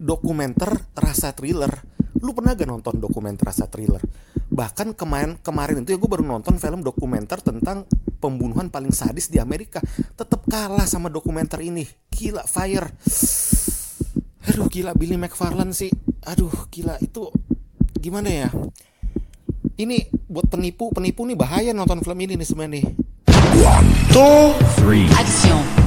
dokumenter rasa thriller. Lu pernah gak nonton dokumenter rasa thriller? Bahkan kemarin kemarin itu ya gue baru nonton film dokumenter tentang pembunuhan paling sadis di Amerika. Tetap kalah sama dokumenter ini. Gila fire. Aduh gila Billy McFarlane sih. Aduh gila itu gimana ya? Ini buat penipu penipu nih bahaya nonton film ini nih sebenarnya nih. Two, three. Action.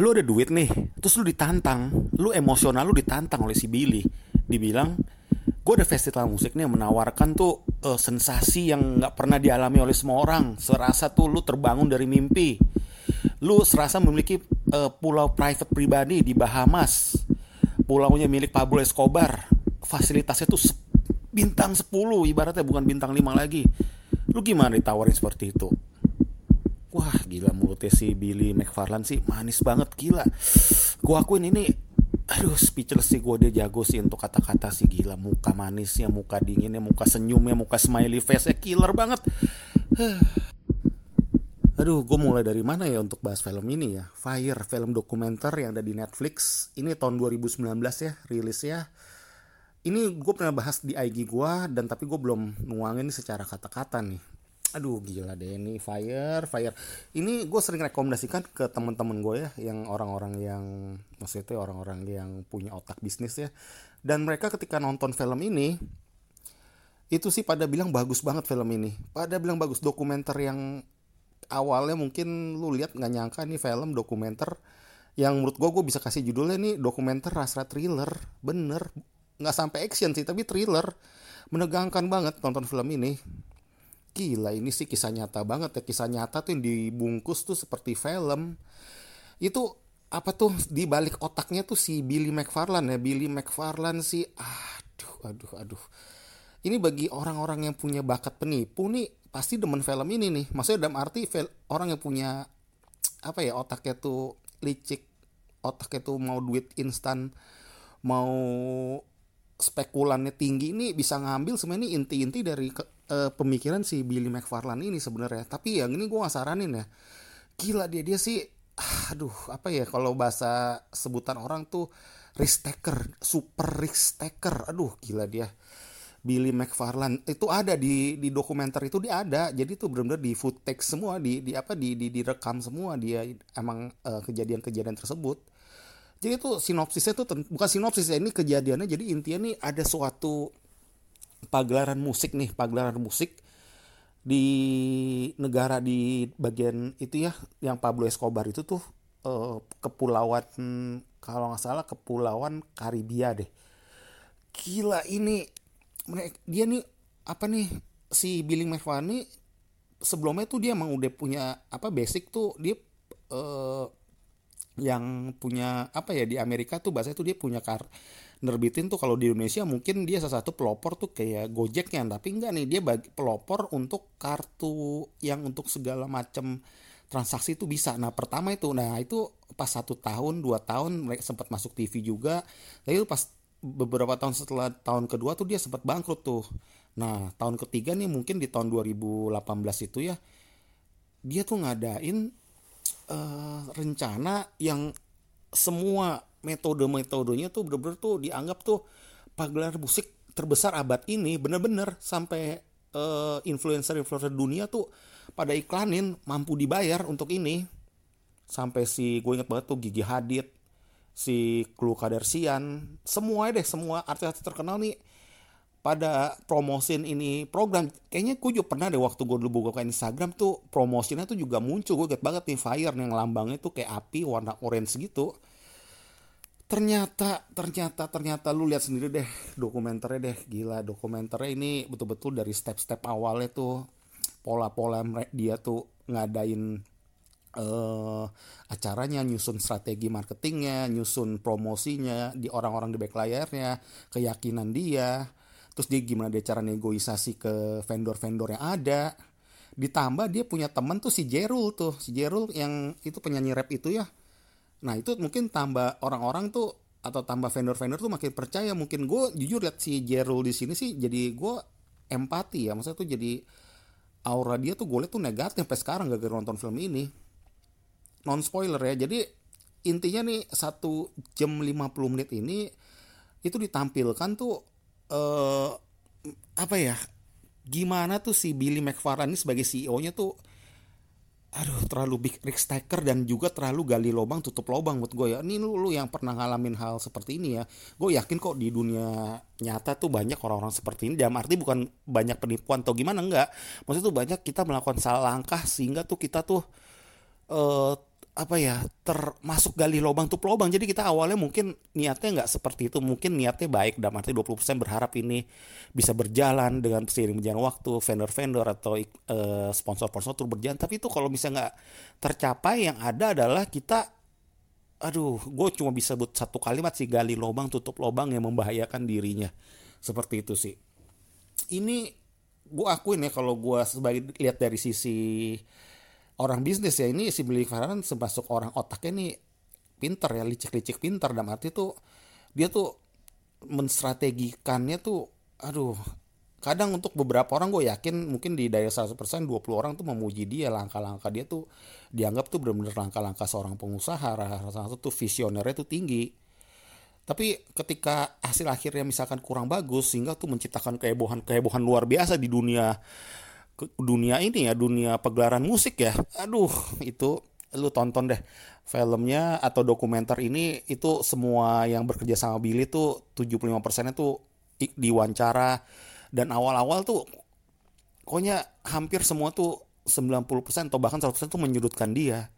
Lu ada duit nih terus lu ditantang lu emosional lu ditantang oleh si Billy. Dibilang gue ada festival musik nih yang menawarkan tuh eh, sensasi yang nggak pernah dialami oleh semua orang. Serasa tuh lu terbangun dari mimpi. Lu serasa memiliki eh, pulau private pribadi di Bahamas. Pulaunya milik Pablo Escobar. Fasilitasnya tuh bintang 10 ibaratnya bukan bintang 5 lagi. Lu gimana ditawarin seperti itu Wah gila mulutnya si Billy McFarlane sih manis banget gila. Gua akuin ini Aduh speechless sih gue dia jago sih untuk kata-kata sih gila. Muka manisnya, muka dinginnya, muka senyumnya, muka smiley face-nya killer banget. Aduh gue mulai dari mana ya untuk bahas film ini ya? Fire, film dokumenter yang ada di Netflix. Ini tahun 2019 ya rilisnya Ini gue pernah bahas di IG gue Dan tapi gue belum nuangin secara kata-kata nih aduh gila deh ini fire fire. Ini gue sering rekomendasikan ke teman-teman gue ya yang orang-orang yang maksudnya orang-orang yang punya otak bisnis ya. Dan mereka ketika nonton film ini itu sih pada bilang bagus banget film ini. Pada bilang bagus dokumenter yang awalnya mungkin lu lihat nggak nyangka nih film dokumenter yang menurut gue gue bisa kasih judulnya nih dokumenter rasa thriller. Bener nggak sampai action sih tapi thriller. Menegangkan banget nonton film ini Gila ini sih kisah nyata banget ya. Kisah nyata tuh yang dibungkus tuh seperti film. Itu apa tuh di balik otaknya tuh si Billy McFarlane ya. Billy McFarlane sih aduh aduh aduh. Ini bagi orang-orang yang punya bakat penipu nih pasti demen film ini nih. Maksudnya dalam arti orang yang punya apa ya otaknya tuh licik otaknya tuh mau duit instan mau spekulannya tinggi ini bisa ngambil sebenarnya inti-inti dari eh, pemikiran si Billy McFarlane ini sebenarnya. Tapi yang ini gue gak saranin ya. Gila dia dia sih aduh apa ya kalau bahasa sebutan orang tuh risk taker super risk taker. Aduh gila dia. Billy McFarlane itu ada di di dokumenter itu dia ada. Jadi tuh benar-benar di footage semua di di apa di di direkam semua dia emang eh, kejadian-kejadian tersebut. Jadi itu sinopsisnya tuh bukan sinopsis ya ini kejadiannya. Jadi intinya nih ada suatu pagelaran musik nih pagelaran musik di negara di bagian itu ya yang Pablo Escobar itu tuh eh, kepulauan kalau nggak salah kepulauan Karibia deh. Gila ini dia nih apa nih si Billy McFarlane sebelumnya tuh dia emang udah punya apa basic tuh dia eh, yang punya apa ya di Amerika tuh bahasa tuh dia punya kar nerbitin tuh kalau di Indonesia mungkin dia salah satu pelopor tuh kayak Gojeknya. Tapi enggak nih dia bagi pelopor untuk kartu yang untuk segala macam transaksi itu bisa. Nah pertama itu nah itu pas satu tahun dua tahun mereka sempat masuk TV juga. Tapi itu pas beberapa tahun setelah tahun kedua tuh dia sempat bangkrut tuh. Nah tahun ketiga nih mungkin di tahun 2018 itu ya dia tuh ngadain eh, rencana yang semua metode-metodenya tuh bener-bener tuh dianggap tuh pagelaran musik terbesar abad ini bener-bener sampai eh, influencer-influencer dunia tuh pada iklanin mampu dibayar untuk ini. Sampai si gue inget banget tuh Gigi Hadid si Khloe Kardashian semua deh semua artis-artis terkenal nih pada promosin ini program. Kayaknya gue juga pernah deh waktu gue dulu buka ke Instagram tuh promosinya tuh juga muncul. Gue inget banget nih fire yang lambangnya tuh kayak api warna orange gitu ternyata ternyata ternyata lu lihat sendiri deh dokumenternya deh. Gila dokumenternya ini betul-betul dari step-step awalnya tuh pola-pola dia tuh ngadain eh acaranya nyusun strategi marketingnya nyusun promosinya di orang-orang di back layarnya keyakinan dia. Terus dia gimana dia cara negosiasi ke vendor-vendor yang ada. Ditambah dia punya temen tuh si Jerul tuh. Si Jerul yang itu penyanyi rap itu ya Nah itu mungkin tambah orang-orang tuh atau tambah vendor-vendor tuh makin percaya. Mungkin gue jujur lihat si Jerul di sini sih jadi gue empati ya. Maksudnya tuh jadi aura dia tuh gue liat tuh negatif sampai sekarang gak gara nonton film ini. Non spoiler ya. Jadi intinya nih satu jam 50 menit ini itu ditampilkan tuh eh apa ya gimana tuh si Billy McFarlane ini sebagai CEO-nya tuh aduh terlalu big risk taker dan juga terlalu gali lubang tutup lubang buat gue ya. Ini lu, lu yang pernah ngalamin hal seperti ini ya. Gue yakin kok di dunia nyata tuh banyak orang-orang seperti ini. Dalam arti bukan banyak penipuan atau gimana enggak. Maksudnya tuh banyak kita melakukan salah langkah sehingga tuh kita tuh eh apa ya termasuk gali lubang tuh lubang. Jadi kita awalnya mungkin niatnya nggak seperti itu. Mungkin niatnya baik dalam arti 20% berharap ini bisa berjalan dengan seiring berjalan waktu vendor-vendor atau eh, sponsor-sponsor tuh berjalan. Tapi itu kalau bisa nggak tercapai yang ada adalah kita aduh gue cuma bisa buat satu kalimat sih gali lubang tutup lubang yang membahayakan dirinya. Seperti itu sih. Ini gue akuin ya kalau gue sebagai lihat dari sisi orang bisnis ya ini si Billy Farhan termasuk orang otaknya nih pinter ya licik-licik pinter. Dalam arti tuh dia tuh menstrategikannya tuh aduh kadang untuk beberapa orang gue yakin mungkin di dari 100% 20 orang tuh memuji dia. Langkah-langkah dia tuh dianggap tuh benar-benar langkah-langkah seorang pengusaha rasa tuh visionernya tuh tinggi. Tapi ketika hasil akhirnya misalkan kurang bagus sehingga tuh menciptakan kehebohan kehebohan luar biasa di dunia dunia ini ya dunia pegelaran musik ya aduh itu lu tonton deh filmnya atau dokumenter ini itu semua yang bekerja sama Billy tuh 75% itu diwawancara dan awal-awal tuh pokoknya hampir semua tuh 90% atau bahkan 100% tuh menyudutkan dia.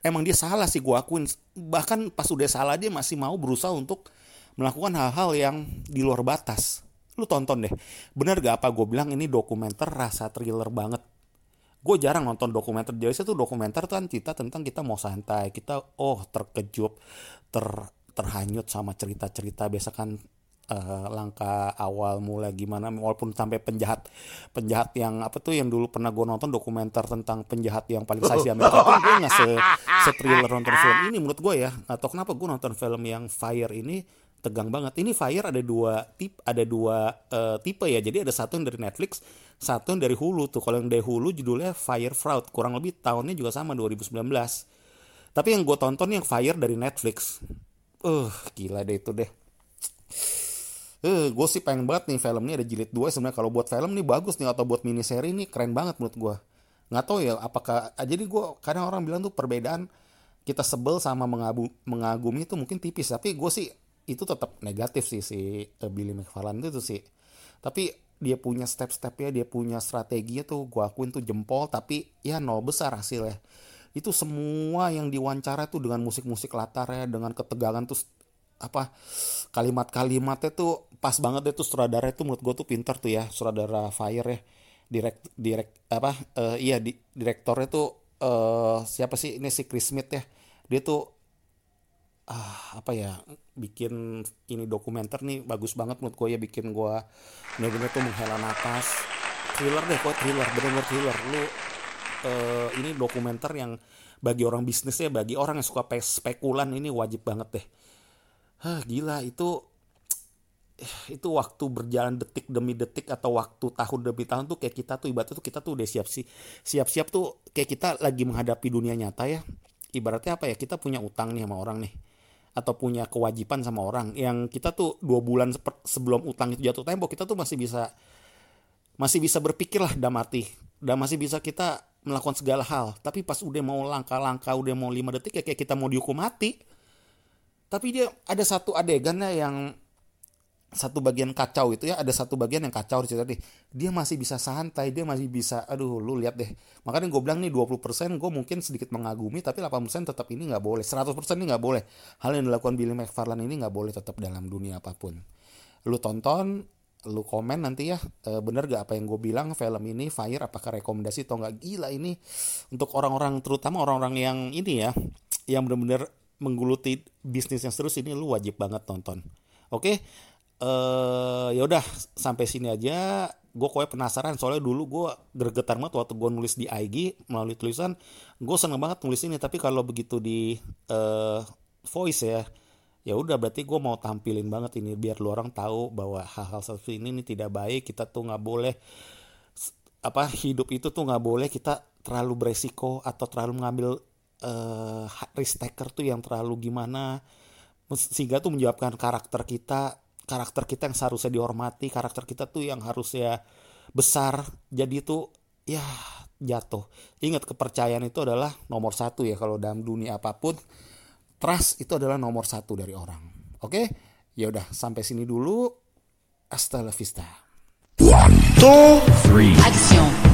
Emang dia salah sih gue akuin. Bahkan pas udah salah dia masih mau berusaha untuk melakukan hal-hal yang di luar batas. Lu tonton deh. Bener gak apa gue bilang ini dokumenter rasa thriller banget. Gue jarang nonton dokumenter. Jadi itu dokumenter tuh kan cerita tentang kita mau santai. Kita oh terkejut, ter, terhanyut sama cerita-cerita. Biasa kan uh, langkah awal mulai gimana walaupun sampai penjahat penjahat yang apa tuh yang dulu pernah gue nonton dokumenter tentang penjahat yang paling size di Amerika tuh gue nggak se, se thriller nonton film ini menurut gue ya atau kenapa gue nonton film yang Fire ini tegang banget. Ini Fire ada dua tip ada dua uh, tipe ya. Jadi ada satu yang dari Netflix satu yang dari Hulu tuh. Kalau yang dari Hulu judulnya Fire Fraud. Kurang lebih tahunnya juga sama 2019 tapi yang gue tonton yang Fire dari Netflix. Uh gila deh itu deh. Eh, gue sih pengen banget nih film ini ada jilid 2 sebenarnya kalau buat film nih bagus nih. Atau buat mini seri ini keren banget menurut gue. Nggak tahu ya apakah ah, jadi gue kadang orang bilang tuh perbedaan kita sebel sama mengabu, mengagumi itu mungkin tipis. Tapi gue sih itu tetap negatif sih si uh, Billy McFarlane itu sih. Tapi dia punya step-stepnya, dia punya strateginya tuh gue akuin tuh jempol tapi ya nol besar hasilnya. Itu semua yang diwawancara tuh dengan musik-musik latarnya, dengan ketegangan tuh apa kalimat-kalimatnya tuh pas banget deh tuh sutradara itu menurut gue tuh pinter tuh ya sutradara Fire ya direct direct apa uh, iya di, direktornya tuh uh, siapa sih ini si Chris Smith ya dia tuh ah apa ya bikin ini dokumenter nih bagus banget menurut gue ya bikin gue bener-bener tuh menghela nafas thriller deh kok thriller bener-bener thriller. Lu uh, ini dokumenter yang bagi orang bisnis ya bagi orang yang suka spekulan ini wajib banget deh. Hah, gila itu itu waktu berjalan detik demi detik atau waktu tahun demi tahun tuh kayak kita tuh ibaratnya tuh kita tuh udah siap sih siap-siap tuh kayak kita lagi menghadapi dunia nyata ya. Ibaratnya apa ya kita punya utang nih sama orang nih atau punya kewajiban sama orang. Yang kita tuh dua bulan sebelum utang itu jatuh tempo kita tuh masih bisa masih bisa berpikir lah dan mati. Dan masih bisa kita melakukan segala hal. Tapi pas udah mau langkah-langkah udah mau lima detik ya kayak kita mau dihukum mati. Tapi dia ada satu adegannya yang satu bagian kacau itu ya ada satu bagian yang kacau cerita nih dia masih bisa santai dia masih bisa aduh lu lihat deh. Makanya gue bilang nih 20% gue mungkin sedikit mengagumi tapi 8% tetap ini nggak boleh. 100% ini nggak boleh. Hal yang dilakukan Billy McFarlane ini nggak boleh tetap dalam dunia apa pun. Lu tonton lu komen nanti ya e, bener gak apa yang gue bilang film ini Fire apakah rekomendasi atau nggak? Gila ini. Untuk orang-orang terutama orang-orang yang ini ya yang bener-bener menggeluti bisnis yang terus ini lu wajib banget tonton. Oke? okay? Uh, ya udah sampai sini aja. Gue kue penasaran soalnya dulu gue gergetar banget waktu gue nulis di IG melalui tulisan. Gue seneng banget nulis ini tapi kalau begitu di uh, voice ya ya udah berarti gue mau tampilin banget ini biar lu orang tahu bahwa hal-hal seperti ini, ini tidak baik kita tuh nggak boleh apa hidup itu tuh nggak boleh kita terlalu beresiko atau terlalu mengambil uh, risk taker tuh yang terlalu gimana. Sehingga tuh menjawabkan karakter kita karakter kita yang seharusnya dihormati karakter kita tuh yang harusnya besar. Jadi itu ya jatuh. Ingat kepercayaan itu adalah nomor satu ya kalau dalam dunia apa pun trust itu adalah nomor satu dari orang. Oke? Ya udah sampai sini dulu. Hasta la vista. One two three. Action.